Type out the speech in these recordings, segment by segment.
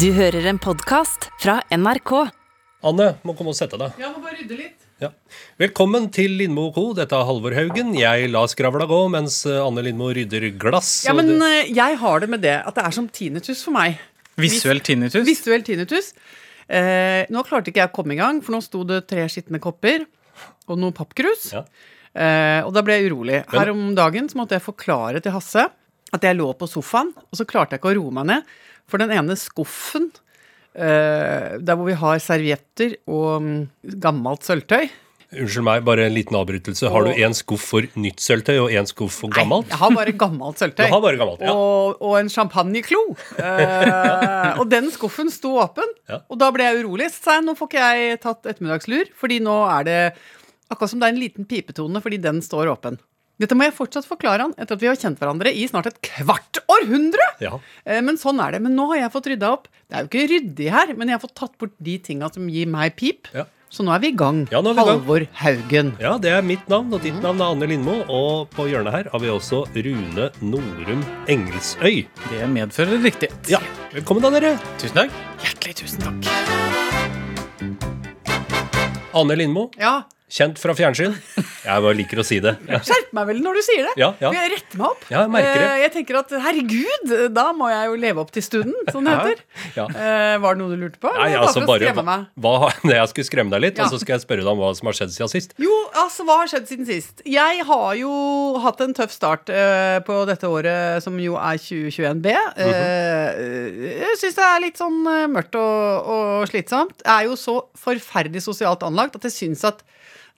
Du hører en podkast fra NRK. Anne, må komme og sette deg. Ja, må bare rydde litt. Ja. Velkommen til Lindmo Co. Dette er Halvor Haugen. Jeg lar skravla gå mens eh, Anne Lindmo rydder glass. Ja, men det- eh, jeg har det med det at det er som tinnitus for meg. Visuell tinnitus? Visuell tinnitus. Eh, nå klarte ikke jeg å komme i gang, for nå sto det tre skitne kopper og noe pappkrus. Ja. Eh, og da ble jeg urolig. Her om dagen så måtte jeg forklare til Hasse at jeg lå på sofaen, og så klarte jeg ikke å roe meg ned. For den ene skuffen, eh, der hvor vi har servietter og mm, gammelt sølvtøy Unnskyld meg, bare en liten avbrytelse. Har du én skuff for nytt sølvtøy og én skuff for gammelt? Nei, jeg har bare gammelt sølvtøy. Du har bare gammelt, ja. og, og en champagneklo. Eh, og den skuffen sto åpen, Ja. og da ble jeg urolig. Så sa jeg nå får ikke jeg tatt ettermiddagslur, fordi nå er det akkurat som det er en liten pipetone fordi den står åpen. Dette må jeg fortsatt forklare han etter at vi har kjent hverandre i snart et kvart århundre! Ja. Eh, Men sånn er det. Men nå har jeg fått rydda opp. Det er jo ikke ryddig her, men jeg har fått tatt bort de tinga som gir meg pip. Ja. Så nå er vi i gang. Ja, nå er vi Halvor gang. Haugen. ja, det er mitt navn, og ditt navn er Anne Lindmo. Og på hjørnet her har vi også Rune Norum Engelsøy. Det medfører riktighet. Ja, velkommen da, dere. Tusen takk. Hjertelig tusen takk. Anne Lindmo, Ja, kjent fra fjernsyn. Jeg bare liker å si det. Ja. Skjerp meg vel når du sier det. Ja, ja. Jeg retter meg opp. Ja, jeg merker det. Eh, Jeg tenker at herregud, da må jeg jo leve opp til stunden, som det heter. ja. Eh, var det noe du lurte på? Nei, altså bare hva, hva, Jeg skulle skremme deg litt, og så skal jeg spørre deg om hva som har skjedd siden sist. Jo, altså, hva har skjedd siden sist? Jeg har jo hatt en tøff start eh, på dette året, som jo er 2021B. Mm -hmm. jeg syns det er litt sånn mørkt og, og slitsomt. Jeg er jo så forferdelig sosialt anlagt at jeg syns at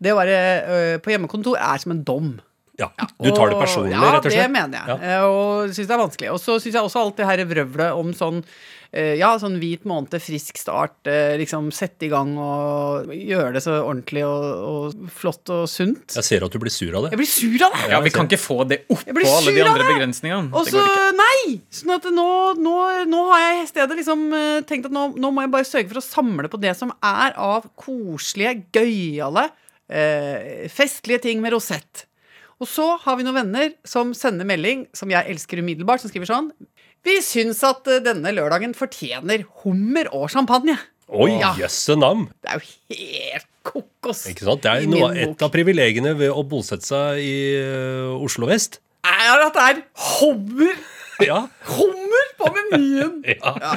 det å være eh, på hjemmekontor er som en dom. Ja, Du tar det Og- personlig, ja, rett og slett? Ja, det mener jeg. Ja. Eh, Og syns det er vanskelig. Og så syns jeg også alt det her vrøvlet om sånn eh, ja, sånn hvit måned, frisk start, eh, liksom sette i gang og gjøre det så ordentlig og, og flott og sunt. Jeg ser at du blir sur av det. Jeg blir sur av det! Ja, Vi kan ikke få det oppå alle de andre begrensningene. Og så nei! Sånn at nå, nå, nå har jeg i stedet liksom tenkt at nå, nå må jeg bare sørge for å samle på det som er av koselige, gøyale, eh, festlige ting med rosett. Og så har vi noen venner som sender melding, som jeg elsker umiddelbart, som skriver sånn Vi syns at eh, denne lørdagen fortjener hummer og champagne. Oi, Ja. jøsse navn! Det er jo helt kokos. Ikke sant? Det er noe, et av privilegiene ved å bosette seg i uh, Oslo vest. Er at det er hummer! Ja. Hummer på menyen! ja.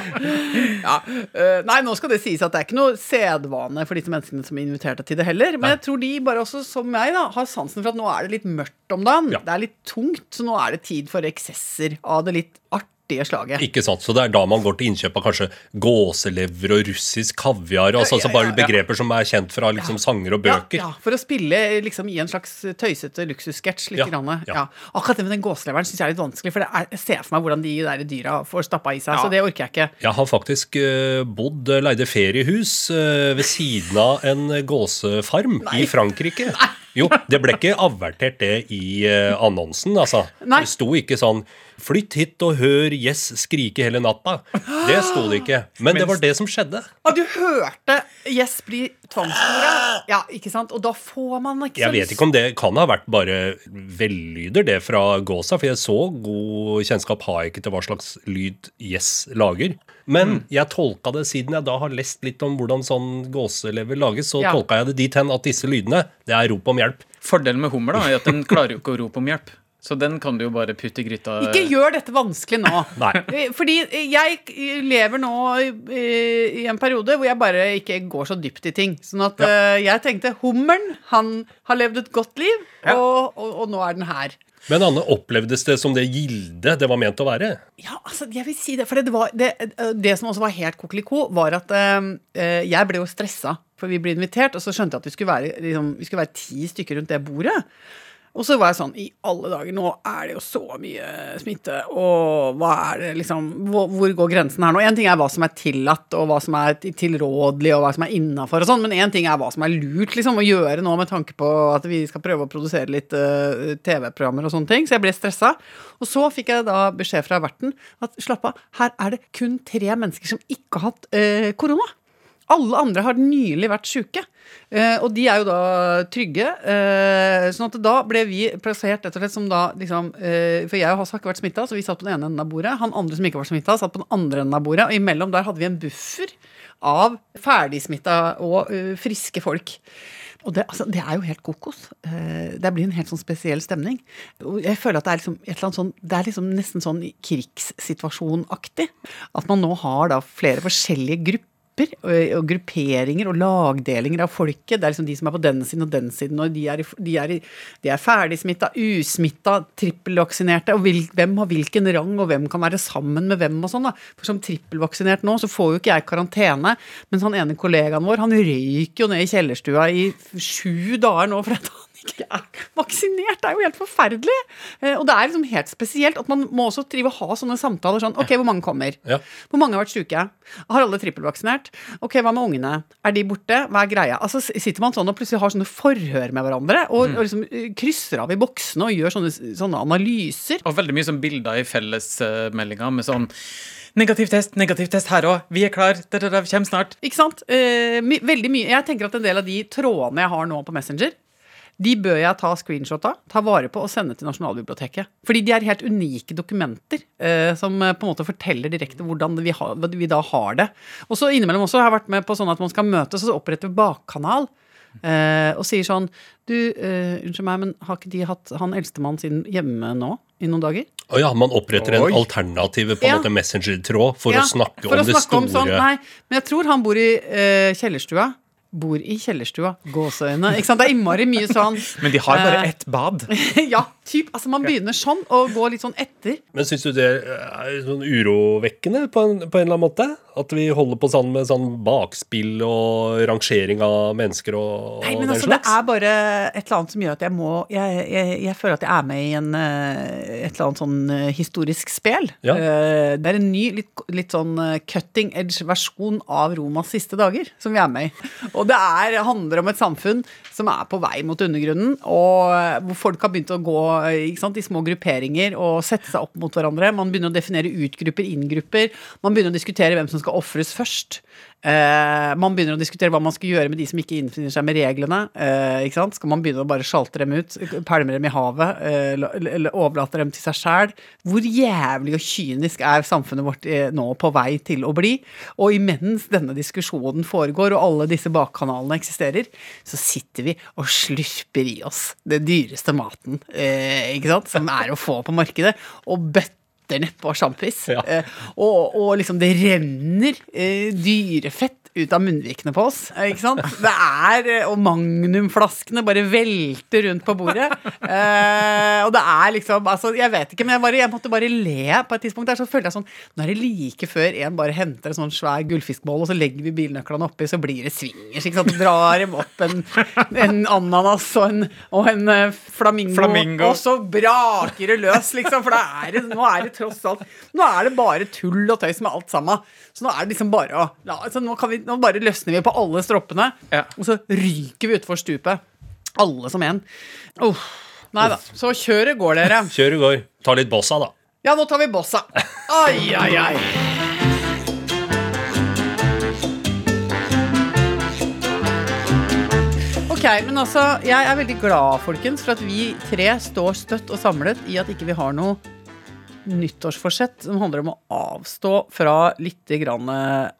Ja, øh, nei, nå skal det sies at det er ikke noe sedvane for disse menneskene som inviterte til det heller. Men jeg tror de bare også, som meg, da, har sansen for at nå er det litt mørkt om dagen. Ja. Det er litt tungt, så nå er det tid for eksesser av det litt artige slaget. Ikke sant, Så det er da man går til innkjøp av kanskje gåselever og russisk kaviar. Altså, Ja, ja, altså bare ja, ja. begreper som er kjent fra liksom, sanger og bøker. Ja, ja, for å spille liksom i en slags tøysete luksussketsj. litt Ja, grann. ja. Ja. Akkurat det med den gåseleveren syns jeg er litt vanskelig, for det er, jeg ser for meg hvordan de der dyra får stappa i seg. Ja. Så det orker jeg ikke. Jeg har faktisk uh, bodd, øh, leide feriehus uh, ved siden av en gåsefarm i Frankrike. Nei. Jo, det ble ikke avertert det i uh, annonsen, altså. Nei. Det sto ikke sånn 'Flytt hit og hør Yes skrike hele natta'. Det sto det ikke. Men det var det som skjedde. Og du hørte Yes bli tvangsmora? Ja, ikke sant? Og da får man ikke Jeg vet ikke om det kan ha vært bare vellyder, det fra gåsa, for jeg så god kjennskap har jeg ikke til hva slags lyd Yes lager. Men jeg tolka det, siden jeg da har lest litt om hvordan sånn gåselever lages, så Ja. tolka jeg det dit hen at disse lydene, det er rop om hjelp. Fordelen med hummer da, er at den klarer jo ikke å rope om hjelp. Så den kan du jo bare putte i gryta. Ikke gjør dette vanskelig nå. Fordi jeg lever nå i en periode hvor jeg bare ikke går så dypt i ting. Sånn at ja. jeg tenkte hummeren, han har levd et godt liv, og, og, og nå er den her. Men Anne, opplevdes det som det gilde det var ment å være? Ja, altså, jeg vil si det. For det, var, det, det som også var helt kokeliko, var at øh, jeg ble jo stressa. For vi ble invitert, og så skjønte jeg at vi skulle være, liksom, vi skulle være ti stykker rundt det bordet. Og så var jeg sånn I alle dager, nå er det jo så mye smitte, og hva er det liksom Hvor, hvor går grensen her nå? Én ting er hva som er tillatt, og hva som er tilrådelig, og hva som er innafor og sånn, men én ting er hva som er lurt liksom å gjøre nå med tanke på at vi skal prøve å produsere litt uh, TV-programmer og sånne ting. Så jeg ble stressa. Og så fikk jeg da beskjed fra verten at slapp av, her er det kun tre mennesker som ikke har hatt uh, korona. Alle andre har nylig vært sjuke. Eh, og de er jo da trygge. Eh, sånn at da ble vi plassert rett og slett som da liksom eh, For jeg og Hasse har ikke vært smitta, så vi satt på den ene enden av bordet. Han andre som ikke var smitta, satt på den andre enden av bordet. Og imellom der hadde vi en buffer av ferdigsmitta og friske folk. Og det, altså, det er jo helt kokos. Det blir en helt sånn spesiell stemning. Jeg føler at det er liksom et eller annet sånn Det er liksom nesten sånn krigssituasjonaktig. At man nå har da flere forskjellige grupper. Og, og grupperinger og lagdelinger av folket. Det er liksom de som er på den siden og den siden. Og de er, i- de er, er ferdigsmitta, usmitta, trippelvaksinerte. Og vil, hvem har hvilken rang, og hvem kan være sammen med hvem og sånn. da. For som trippelvaksinert nå, så får jo ikke jeg karantene. Mens han ene kollegaen vår, han røyker jo ned i kjellerstua i sju dager nå for at han ikke er vaksinert. Det er jo helt forferdelig. Eh, Og det er liksom helt spesielt at man må også drive og ha sånne samtaler sånn Ok, hvor mange kommer? Ja. Hvor mange har vært syke? Har alle trippelvaksinert? Ok, hva med ungene? Er de borte? Hva er greia? Altså Sitter man sånn og plutselig har sånne forhør med hverandre, og, og liksom eh, krysser av i boksene og gjør sånne, sånne analyser. Og veldig mye sånn bilder i fellesmeldinga med sånn Negativ test, negativ test her òg. Vi er klar. dere vi kommer snart. Ikke sant? Eh, my, veldig mye. Jeg tenker at en del av de trådene jeg har nå på Messenger, de bør jeg ta screenshot av, ta vare på og sende til Nasjonalbiblioteket. Fordi de er helt unike dokumenter eh, som eh, på en måte forteller direkte hvordan vi, ha, vi da har det. Og så innimellom også har jeg vært med på sånn at man skal møtes, og så oppretter vi bakkanal. Eh, og sier sånn Du, eh, unnskyld meg, men har ikke de hatt han eldstemann sin hjemme nå? I noen dager? Å ja, man oppretter en Oi. alternativ på en Ja. måte messenger-tråd for Ja, å snakke for om å det snakke om sånn, Nei, men jeg tror han bor i eh, kjellerstua. Bor i kjellerstua. Gåseøyne. Ikke sant? Det er innmari mye sånn Men de har bare Eh. ett bad. Ja, typ. Altså, man begynner sånn og går litt sånn etter. Men syns du det er sånn urovekkende på en, på en eller annen måte? At vi holder på sånn med sånn bakspill og rangering av mennesker og, Nei, men den altså, det er bare et eller annet som gjør at jeg må Jeg, jeg, jeg føler at jeg er med i en, eh, et eller annet sånn eh, historisk spel. Ja. Eh, Det er en ny, litt, litt sånn eh, cutting edge-versjon av Romas siste dager som vi er med i. Og det er, handler om et samfunn som er på vei mot undergrunnen, og eh, hvor folk har begynt å gå eh, sant, i små grupperinger og sette seg opp mot hverandre. Man begynner å definere ut-grupper, inn-grupper. Man begynner å diskutere hvem som skal ofres først. Eh, man begynner å diskutere hva man skal gjøre med de som ikke innfinner seg med reglene. Eh, ikke sant? Skal man begynne å bare sjalte dem ut, pælme dem i havet, eh, eller overlate dem til seg sjæl? Hvor jævlig og kynisk er samfunnet vårt eh, nå på vei til å bli? Og imens denne diskusjonen foregår, og alle disse bakkanalene eksisterer, så sitter vi og slurper i oss den dyreste maten eh, ikke sant? som er å få på markedet, og bøtter nedpå sjampis. Ja. Eh, og, og liksom det renner eh, dyrefett ut av munnvikene på oss. Ikke sant? Det er, eh, Og magnumflaskene bare velter rundt på bordet. Eh, og det er liksom altså, Jeg vet ikke, men jeg, bare, jeg måtte bare le på et tidspunkt der. Så følte jeg sånn Nå er det like før en bare henter en sånn svær gullfiskboll, og så legger vi bilnøklene oppi, så blir det swingers. Ikke sant? Drar dem opp en, en ananas og en, og en flamingo, Flamingo. og så braker det løs, liksom. For er det, nå er det tross alt Nå er det bare tull og tøys med alt sammen. Så nå er det liksom bare å ja, altså nå, kan vi, nå bare løsner vi på alle stroppene, Ja. og så ryker vi utfor stupet. Alle som en. Oh, Nei da. Så kjøret går, dere. Kjør i går. Ta litt bossa, da. Ja, nå tar vi bossa. Ai, ai, ai. Ok, men altså, Jeg er veldig glad folkens, for at vi tre står støtt og samlet i at ikke vi har noe nyttårsforsett som handler om å avstå fra litt grann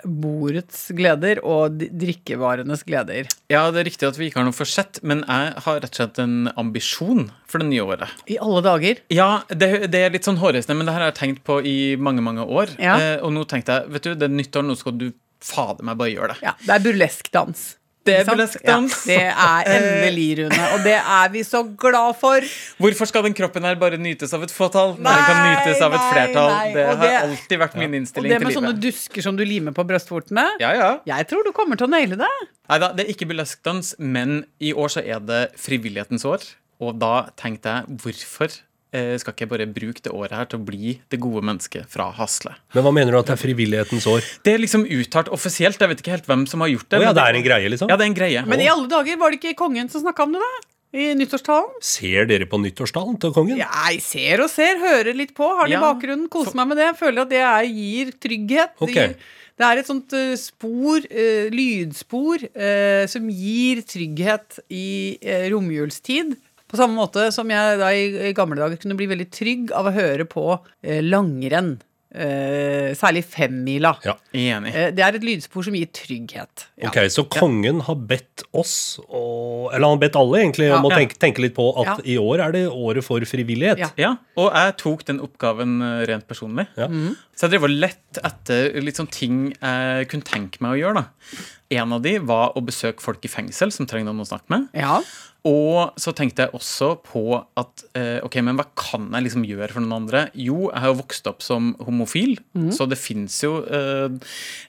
bordets gleder og drikkevarenes gleder. Ja, det er riktig at vi ikke har noe forsett, men jeg har rett og slett en ambisjon for det nye året. I alle dager. Ja, det, det er litt sånn hårreisende, men det her har jeg tenkt på i mange, mange år. Ja. Eh, og nå tenkte jeg, vet du, det er nyttår, nå skal du fader meg bare gjøre det. Ja, det er burleskdans. Det er Ikke. Ja, det er endelig, Rune. Og det er vi så glad for. Hvorfor skal den kroppen her bare nytes av et fåtall? når Nei, den kan nytes av et flertall. nei, Det og har det- alltid vært min innstilling til livet. Og det med sånne dusker som du limer på brystvortene. Ja, ja. Jeg tror du kommer til å naile det. Neida, det er ikke bløskdans men i år så er det frivillighetens år. Og da tenkte jeg, hvorfor eh, skal ikke jeg bare bruke det året her til å bli det gode mennesket fra Hasle? Men hva mener du at det er frivillighetens år? Det er liksom uttalt offisielt. Jeg vet ikke helt hvem som har gjort det. Oh, ja, det er en greie, liksom? Ja, det er en greie. Men i alle dager var det ikke kongen som snakka om det, da? i nyttårstalen. Ser dere på nyttårstalen til kongen? Jeg ser og ser, hører litt på, har Ja, i bakgrunnen, koser meg med det. Føler at det er, gir trygghet. Det, gir, det er et sånt eh, spor, eh, lydspor, eh, som gir trygghet i uh, romjulstid. På samme måte som jeg da i, i gamle dager kunne bli veldig trygg av å høre på eh, langrenn. Eh, særlig femmila. Ja. Enig. Eh, det er et lydspor som gir trygghet. Ja. Ok, Så kongen har bedt oss, og, eller han har bedt alle egentlig, om å tenke, tenke litt på at Ja. i år er det året for frivillighet. Ja. Ja, og jeg tok den oppgaven eh, rent personlig. Ja. Så jeg drev og lett etter litt sånn ting jeg kunne tenke meg å gjøre. da. En av de var å besøke folk i fengsel som trenger noen å snakke med. Ja. Og så tenkte jeg også på at eh, ok, men hva kan jeg liksom gjøre for noen andre? Jo, jeg har jo vokst opp som homofil, så det fins jo eh,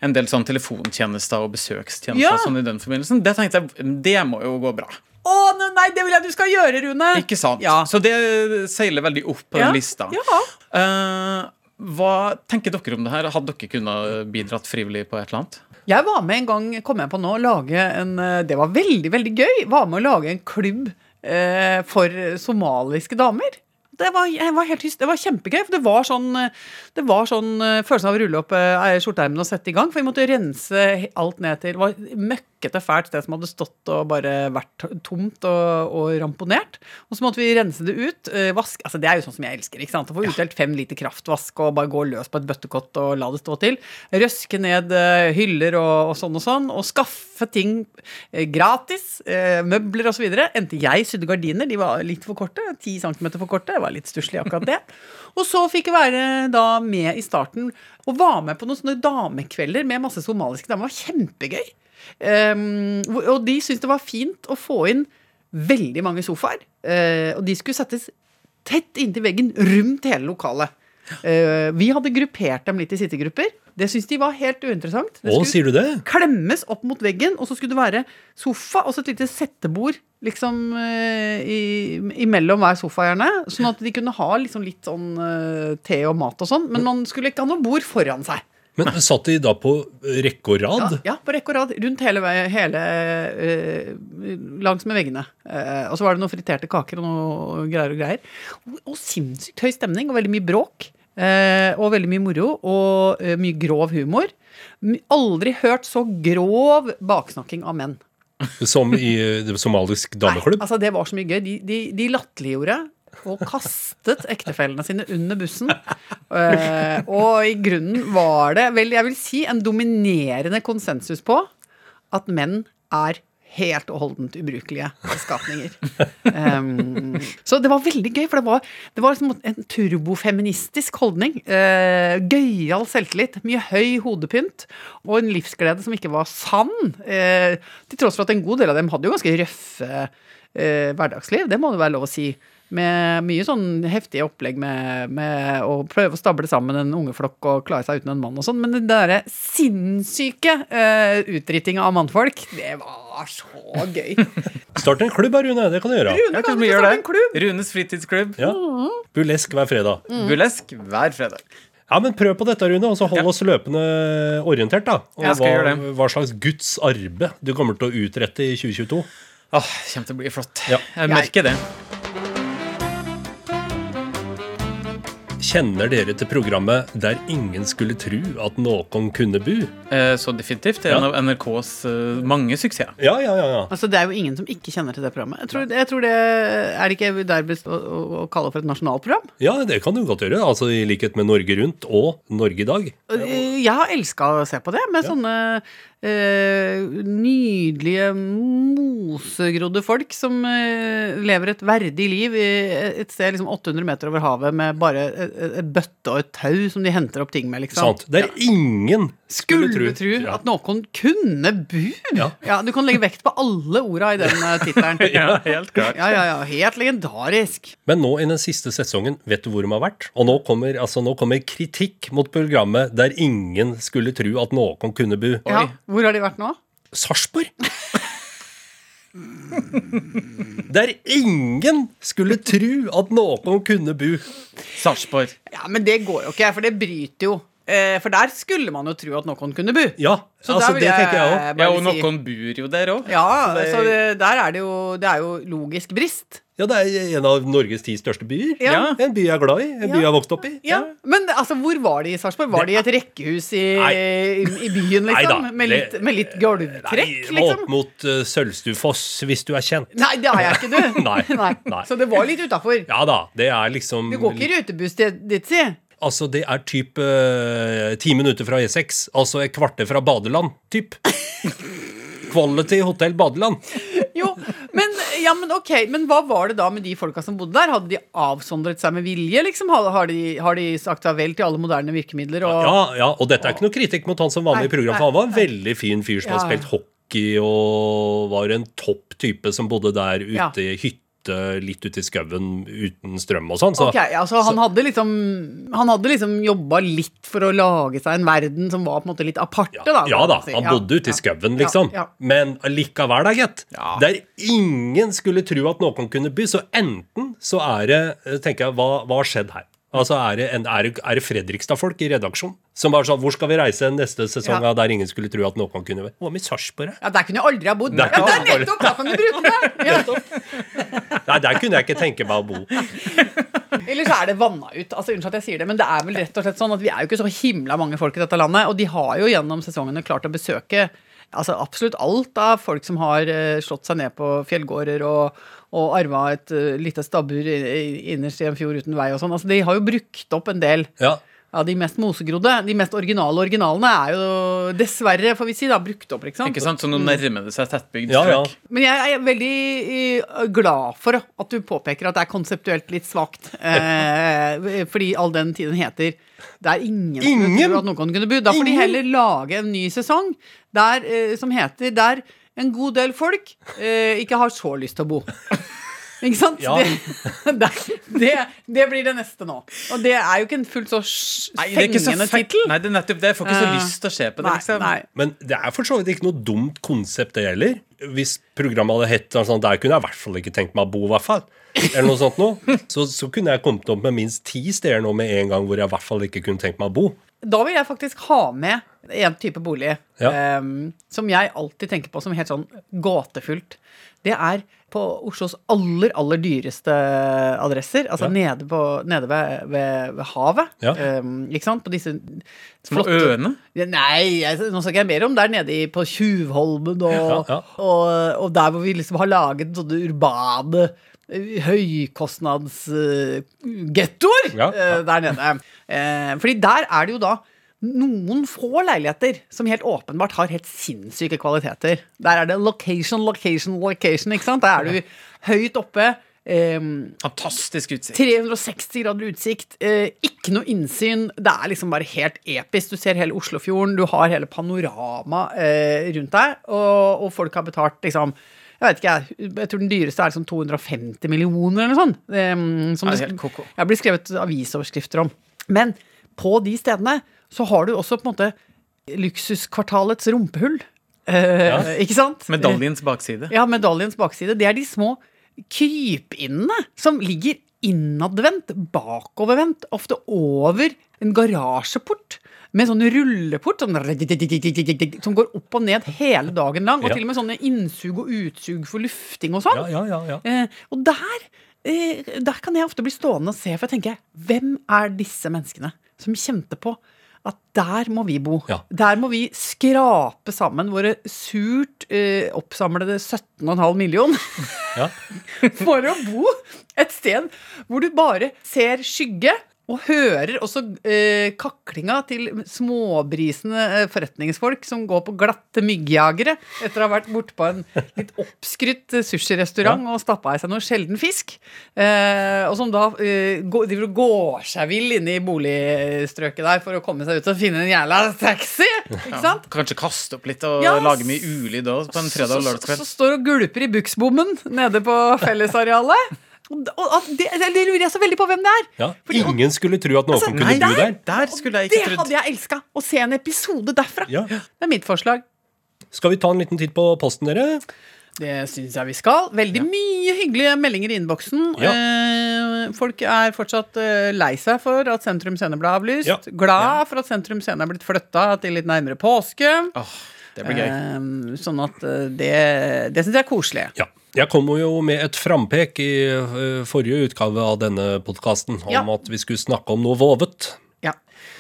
en del sånn telefontjenester og besøkstjenester Ja. sånn i den forbindelsen. Det tenkte jeg, det må jo gå bra. Å, nei, det vil jeg du skal gjøre, Rune! Ikke sant? Ja. Så det seiler veldig opp på den lista. Ja. Eh, hva tenker dere om det her? Hadde dere kunnet bidratt frivillig på et eller annet? Jeg var med en gang, kom jeg på nå, lage en eh, Det var veldig, veldig gøy. Var med å lage en klubb eh, for somaliske damer. Det var, var helt. Det var kjempegøy. For det var sånn, det var sånn eh, følelsen av å rulle opp eh, skjorteermene og sette i gang. For vi måtte rense alt ned til Det var møkkete fælt sted som hadde stått og bare vært tomt og, og ramponert. Og så måtte vi rense det ut. eh, Vask, altså Det er jo sånn som jeg elsker. ikke sant? Å få utdelt fem liter kraftvask og bare gå løs på et bøttekott og la det stå til. Røske ned eh, hyller og, og sånn og sånn. Og skaffe ting eh, gratis. Møbler osv. Endte jeg sydde gardiner. De var litt for korte. 10 cm for korte. Det var litt stusslig, akkurat det. Og så fikk jeg være da med i starten og var med på noen sånne damekvelder med masse somaliske damer. Det var kjempegøy. Um, og de syntes det var fint å få inn veldig mange sofaer. Uh, og de skulle settes tett inntil veggen rundt hele lokalet. Uh, vi hadde gruppert dem litt i sittegrupper. Det syntes de var helt uinteressant. Det Å, skulle sier du det? klemmes opp mot veggen, og så skulle det være sofa og så et lite settebord liksom uh, i, imellom hver sofa, gjerne. Sånn at de kunne ha liksom litt sånn uh, te og mat og sånn. Men man skulle ikke ha noe bord foran seg. Men satt de da på rekke og rad? ja, på rekke og rad. Rundt hele, hele eh, langs med veggene. Eh, og så var det noen friterte kaker og noe greier og greier. Og, og sinnssykt høy stemning og veldig mye bråk. eh, og veldig mye moro og eh, mye grov humor. Aldri hørt så grov baksnakking av menn. Som i eh, somalisk dameklubb? Nei, altså det var så mye gøy. De, de, de latterliggjorde og kastet ektefellene sine under bussen. Eh, og i grunnen var det vel, jeg vil si, en dominerende konsensus på at menn er helt og holdent ubrukelige skapninger. Um, så det var veldig gøy, for det var, det var liksom en turbofeministisk holdning. Uh, Gøyal selvtillit, mye høy hodepynt og en livsglede som ikke var sann. Uh, til tross for at en god del av dem hadde jo ganske røffe uh, hverdagsliv, det må det være lov å si. Med mye sånn heftige opplegg med, med å prøve å stable sammen en ungeflokk og klare seg uten en mann og sånn. Men den derre sinnssyke uh, utdrittinga av mannfolk, det var så gøy. Start en klubb da, Rune. Det kan du gjøre. Rune, Ja, kan du vi starte det. en klubb? Runes fritidsklubb. Ja. Bulesk hver fredag. Bulesk hver fredag. Ja, men Prøv på dette, Rune, og så hold Ja. oss løpende orientert. da Og Jeg skal hva, gjøre det. hva slags Guds arbeid du kommer til å utrette i 2022. Åh, kommer til å bli flott. Ja. Jeg merker det. Kjenner dere til programmet Der ingen skulle tru at noen kunne bu? Eh, Så definitivt. Det er en av NRKs eh, mange suksesser. Ja, ja, ja. ja. Altså, det er jo ingen som ikke kjenner til det programmet. Jeg tror, jeg tror det Er det ikke derbest å, å, å kalle for et nasjonalprogram? Ja, det kan du godt gjøre. Altså I likhet med Norge Rundt og Norge i dag. Eh, Jeg har elska å se på det, med sånne nydelige, mosegrodde folk som eh, lever et verdig liv i et sted liksom 800 meter over havet med bare et, bøtte og et tau som de henter opp ting med, liksom. Sant? Der ingen skulle, Skulle tro Ja. at noen kunne bu! Ja. Du kan legge vekt på alle orda i den uh, tittelen. Ja, helt klart. Ja, ja, ja. Helt legendarisk. Men nå i den siste sesongen, vet du hvor de har vært? Og nå kommer, altså, nå kommer kritikk mot programmet der ingen skulle tro at noen kunne bu. Ja. Hvor har de vært nå? Sarpsborg! Der ingen skulle tro at noen kunne bu. Sarpsborg. Ja, men det går jo ikke, for det bryter jo for der skulle man jo tro at noen kunne bo. Ja, Så altså det tenker jeg òg. Ja, og si- noen bor jo der òg. Ja, det- så det, der er det jo Det er jo logisk brist. Ja, det er en av Norges ti største byer. Ja. En by jeg er glad i. En by jeg har vokst opp i. Ja, Men altså, hvor var de i Sarpsborg? Var de i et rekkehus i, Nei. i, i byen, Nei liksom? med, det- litt, med litt gulvtrekk, Nei, liksom? Opp mot uh, Sølvstufoss, hvis du er kjent. Nei, det er jeg ikke, du. Nei, nei. Så det var litt utafor. Ja da, det er liksom Du går ikke i rutebuss til ditt, si? Altså, det er typ uh, ti minutter fra E6. Altså et kvarter fra badeland, typ. Quality Hotell Badeland. Jo, men, ja, men ok, men hva var det da med de folka som bodde der? Hadde de avsondret seg med vilje, liksom? Har, har, de, har de sagt farvel til alle moderne virkemidler? Og, Ja, ja, og dette er ikke noe kritikk mot han som var med i programmet. Han var en veldig fin fyr som har spilt hockey og var en topp type som bodde der ute Ja. i hytte litt ute i skauen uten strøm og sånn. Så Ok, altså han hadde liksom Han hadde liksom jobba litt for å lage seg en verden som var på en måte litt aparte, ja, da. ja da, si. han bodde ute i skauen, liksom. Men likevel, da, gitt. Der ingen skulle tro at noen kunne by. Så enten så er det eh, tenker jeg, hva, har skjedd her? Altså Er det, en, er det, er det Fredrikstad-folk i redaksjon som bare sånn Hvor skal vi reise neste sesong Ja. der ingen skulle tro at noen kunne være? Hva med Sarpsborg? Ja, Der kunne jeg aldri ha bodd. Der Ja, der det er nettopp! Da kan du bruke det! Ja. Nei, der kunne jeg ikke tenke meg å bo. Eller så er det vanna ut. Altså, Unnskyld at jeg sier det, men det er vel rett og slett sånn at vi er jo ikke så himla mange folk i dette landet, og de har jo gjennom sesongene klart å besøke altså absolutt alt av folk som har eh, slått seg ned på fjellgårder og, og arva et uh, lite stabbur innerst i en fjord uten vei og sånn. Altså, de har jo brukt opp en del Ja. Av de mest mosegrodde. De mest originale originalene er jo dessverre, får vi si, da, brukt opp. ikke sant? Ikke sant? Så nå nærmer det seg tettbygd Ja, ja. Men jeg er veldig eh, glad for at du påpeker at det er konseptuelt litt svakt. Eh, fordi all den tiden heter Det er ingen, som tror at noen kunne bo. Da får de heller lage en ny sesong der, eh, som heter Der en god del folk eh, ikke har så lyst til å bo. Ikke sant? Ja. Det, det, det, blir det neste nå. Og det er jo ikke en fullt så Nei, fengende tittel. Nei, det er nettopp det. Jeg får ikke så Eh, lyst til å se på det. Liksom. nei. Men det er for så vidt ikke noe dumt konsept, det heller. Hvis programmet hadde hett sånn, der kunne jeg i hvert fall ikke tenkt meg å bo, i hvert fall. Eller noe sånt noe. Så, så kunne jeg kommet opp med minst ti steder nå med en gang hvor jeg i hvert fall ikke kunne tenkt meg å bo. Da vil jeg faktisk ha med en type bolig Ja. um, som jeg alltid tenker på som helt sånn gåtefullt. Det er på Oslos aller, aller dyreste adresser. Altså Ja. nede, på, nede ved, ved, ved havet. Ja. Um, ikke sant? På disse Små øene. Nei, jeg, nå snakker jeg mer om der nede i, på Tjuvholmen og, Ja. Og, og der hvor vi liksom har laget sånne urbane eh, høykostnadsgettoer Ja, ja. der nede. Uh, fordi der er det jo da noen få leiligheter som helt åpenbart har helt sinnssyke kvaliteter. Der er det location, location, location. ikke sant? Der er du høyt oppe. Eh, Fantastisk utsikt. 360 grader utsikt, eh, ikke noe innsyn. Det er liksom bare helt episk. Du ser hele Oslofjorden, du har hele panorama eh, rundt deg, og, og folk har betalt liksom jeg vet ikke, jeg, tror den dyreste er liksom 250 millioner eller noe sånt. Um, som Det det, blir skrevet avisoverskrifter om. Men på de stedene så har du også på en måte luksuskvartalets rumpehull. Eh, Ikke sant? Medaljens bakside. Ja, medaljens bakside. Det er de små krypinnene som ligger innadvendt, bakovervendt, ofte over en garasjeport. Med sånn rulleport sånn, som går opp og ned hele dagen lang. Og Ja. til og med sånne innsug og utsug for lufting og sånn. Ja, ja, ja, ja. Eh, og der, eh, der kan jeg ofte bli stående og se, for jeg tenker hvem er disse menneskene som kjente på at der må vi bo. Ja. Der må vi skrape sammen våre surt eh, oppsamlede 17,5 millioner ja. for å bo et sted hvor du bare ser skygge. Og hører også eh, kaklinga til småbrisende eh, forretningsfolk som går på glatte myggjagere etter å ha vært borte på en litt oppskrytt sushirestaurant ja. og stappa i seg noe sjelden fisk. Eh, og som da eh, går, de går seg vill inne i boligstrøket der for å komme seg ut og finne en jævla taxi. Ikke sant? Kanskje kaste opp litt og Ja, lage mye ulyd òg på en fredag og Så, så, så står og gulper i buksbommen nede på fellesarealet. Og, og at det, det lurer jeg så veldig på hvem det er. ja. Fordi- Ingen skulle tro at noen Altså, kunne Nei, bo der. der skulle jeg Det trodd. hadde jeg elska! Å se en episode derfra. Ja. Det er mitt forslag. Skal vi ta en liten titt på posten, dere? Det syns jeg vi skal. Veldig mye hyggelige meldinger i innboksen. Ja. Eh, folk er fortsatt eh, lei seg for at Sentrum Scene ble avlyst. Ja. Glad for at Sentrum Scene er blitt flytta til litt nærmere påske. Oh, det blir gøy. Eh, sånn at eh, det, det syns jeg er koselig. Ja. Jeg kom jo med et frampek i eh, forrige utgave av denne podkasten om Ja. at vi skulle snakke om noe vovet. Ja.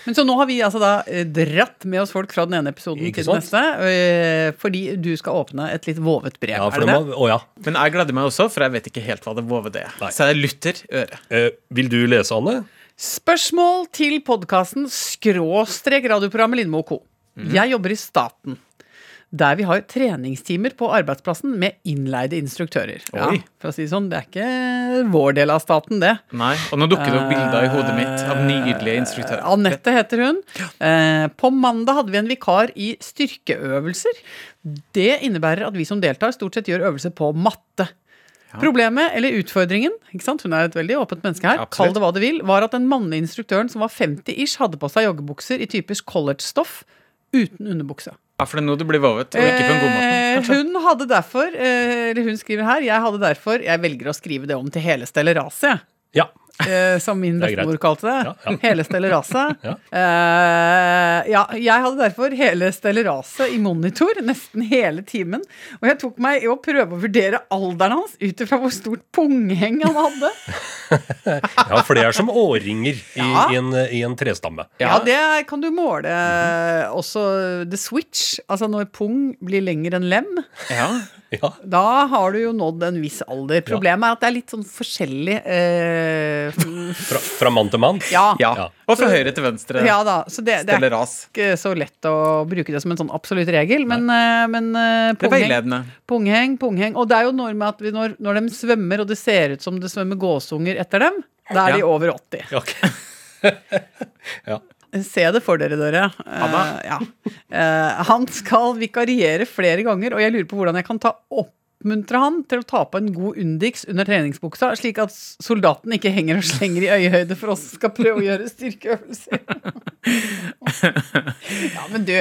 Men så nå har vi altså da eh, dratt med oss folk fra den ene episoden Ikke til den neste, eh, fordi du skal åpne et litt vovet brev. Ja, er for det det det? må, å ja. Men jeg gleder meg også, for jeg vet ikke helt hva det vovede er. Nei. Så jeg lytter øret. Eh, vil du lese, Anne? Spørsmål til podkasten skråstrek radioprogrammet Lindmo og co. Mhm. Jeg jobber i staten. Der vi har treningstimer på arbeidsplassen med innleide instruktører. Ja, for å si det sånn, det er ikke vår del av staten, det. Nei, Og nå dukker det opp bilder i hodet mitt av nydelige instruktører. Eh, Anette heter hun. Eh, På mandag hadde vi en vikar i styrkeøvelser. Det innebærer at vi som deltar, stort sett gjør øvelser på matte. Problemet, eller utfordringen, ikke sant? hun er et veldig åpent menneske her, Absolutt. kall det hva du vil, var at den mannlige instruktøren som var 50-ish, hadde på seg joggebukser i typisk college-stoff uten underbukse. Ja, for det er nå du blir vovet, og ikke på en god måte. Eh, kanskje. hun hadde derfor, eh, eller hun skriver her, jeg hadde derfor, jeg velger å skrive det om til hele stelleraset, Ja. Eh, som min bestemor kalte det. Ja, ja. Hele stelleraset. Ja. Eh, ja, jeg hadde derfor hele stelleraset i monitor nesten hele timen. Og jeg tok meg i å prøve å vurdere alderen hans ut ifra hvor stort pungheng han hadde. ja, for det er som årringer i, Ja. i, en, i en trestamme. Ja, det kan du måle også the switch. Altså når pung blir lengre enn lem. Ja. Ja. Da har du jo nådd en viss alder. Problemet er at det er litt sånn forskjellig eh, Fra, fra mann til mann. ja, ja. Og fra høyre til venstre. ja da. Så det, det er ras. ikke så lett å bruke det som en sånn absolutt regel, men, eh, men eh, pungheng, pungheng, pungheng. Og det er jo noe med at vi, når, når de svømmer, og det ser ut som det svømmer gåsunger etter dem, da er de over 80. Okay. ja. Se det for dere, dere. Eh, ja. uh, han skal vikariere flere ganger, og jeg lurer på hvordan jeg kan ta oppmuntre han til å ta på en god Undix under treningsbuksa, slik at soldaten ikke henger og slenger i øyehøyde for oss som skal prøve å gjøre styrkeøvelser. ja, men du,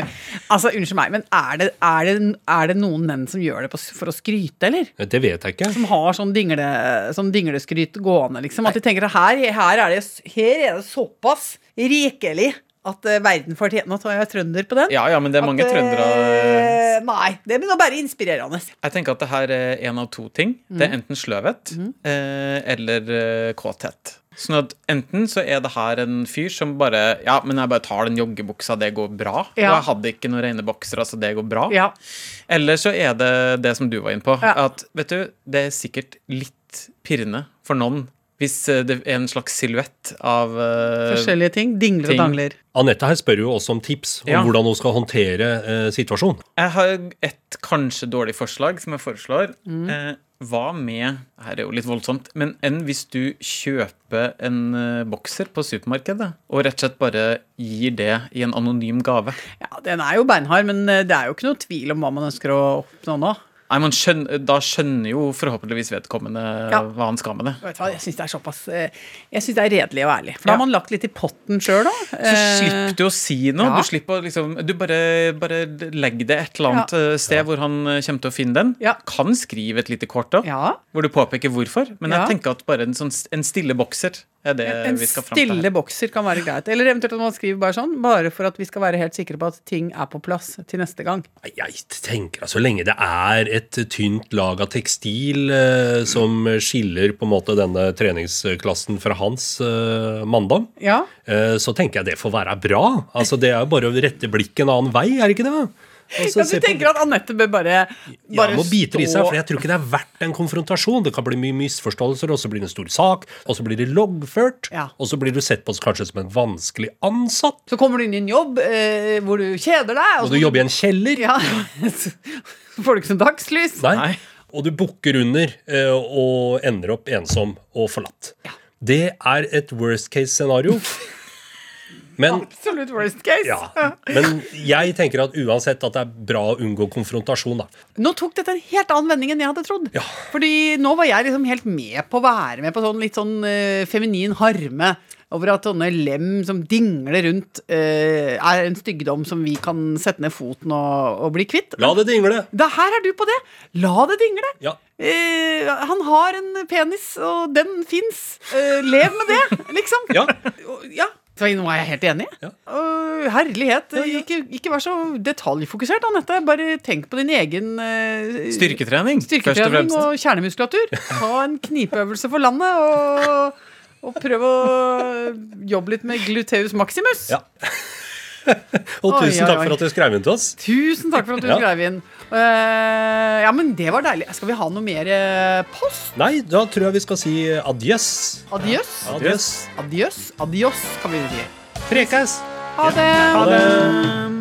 altså unnskyld meg, men er det, er det, er det noen menn som gjør det på, for å skryte, eller? Det vet jeg ikke. Som har sånn, dingle, sånn dingleskryt gående, liksom. At de tenker at her, her, er, det, her er det såpass rikelig at eh, verden fortjener Nå tar jeg trønder på den. Ja, ja, men det er mange At, eh, trøndere Nei, det nå bare inspirerende. Jeg tenker at det her er en av to ting. Det Mm. er enten sløvhet eh, eller eh, kåthet. Sånn at enten så er det her en fyr som bare Ja, men jeg bare tar den joggebuksa, det går bra. Ja. Og jeg hadde ikke noen rene boksere, så det går bra. Ja. Eller så er det det som du var inne på. Ja. At vet du, det er sikkert litt pirrende for noen hvis eh, det er en slags silhuett av uh, Forskjellige ting. Dingler ting. og dangler. Anette her spør jo også om tips om Ja. hvordan hun skal håndtere uh, situasjonen. Jeg har et kanskje dårlig forslag som jeg foreslår. Mm. Uh, hva med Her er jo litt voldsomt, men enn hvis du kjøper en bokser på supermarkedet, og rett og slett bare gir det i en anonym gave? Ja, Den er jo beinhard, men det er jo ikke noe tvil om hva man ønsker å oppnå nå. Nei, man skjønner, Da skjønner jo forhåpentligvis vedkommende Ja. hva han skal med det. Vet du hva, Jeg syns det er såpass eh, Jeg synes det er redelig og ærlig. For da har man lagt litt i potten sjøl òg. Så slipper du å si noe. Du slipper å liksom Du bare, bare legg det et eller annet eh, sted hvor han eh, kommer til å finne den. Kan skrive et lite kort òg, hvor du påpeker hvorfor. Men jeg tenker at bare en, sånn, en stille bokser er det En vi skal fram til. stille bokser kan være greit. Eller eventuelt at man skriver bare sånn, bare for at vi skal være helt sikre på at ting er på plass til neste gang. Jeg tenker at Så lenge det er et tynt lag av tekstil eh, som skiller på en måte denne treningsklassen fra hans eh, manndom, Ja, eh, så tenker jeg det får være bra. Altså Det er jo bare å rette blikket en annen vei, er det ikke det? Ja Du på- tenker at Anette bør bare, ja, bare må bite i seg, for jeg tror ikke det er verdt en konfrontasjon. Det kan bli mye misforståelser, og så blir det en stor sak, og så blir det loggført, Ja. og så blir du sett på kanskje som en vanskelig ansatt, Så kommer du inn i en jobb eh, hvor du kjeder deg. og og du jobber i en kjeller. Ja, så får du ikke sånn dagslys. Nei. Nei. Og du bukker under eh, og ender opp ensom og forlatt. Det er et worst case scenario. Men, Absolutt worst case. ja, men jeg tenker at uansett at det er bra å unngå konfrontasjon, da. Nå tok dette en helt annen vending enn jeg hadde trodd. Ja. Fordi nå var jeg liksom helt med på å være med på sånn litt sånn eh, feminin harme. over at sånne lem som dingler rundt, eh, er en styggdom som vi kan sette ned foten og, og bli kvitt. La det dingle. Da, her er du på det! La det dingle! Ja. Uh, han har en penis, og den fins. Uh, lev med det, liksom. Ja. Ja. Nå er jeg helt enig. Ja. Uh, herlighet. Ikke, ikke vær så detaljfokusert, Anette. Bare tenk på din egen uh, Styrketrening, først og fremst. og kjernemuskulatur. Ha en knipeøvelse for landet, og, og prøv å jobbe litt med gluteus maximus. Ja. Og Oi, tusen oi, takk oi. for at du skrev inn til oss. Tusen takk for at du Ja. skrev inn. Eh, ja, men det var deilig. Skal vi ha noe mer uh, post? Nei, da tror jeg vi skal si adjøs. Adjøs. Adjøs. Adjøs. Adjøs, kan vi si. Prekes. Ha det. Ha det.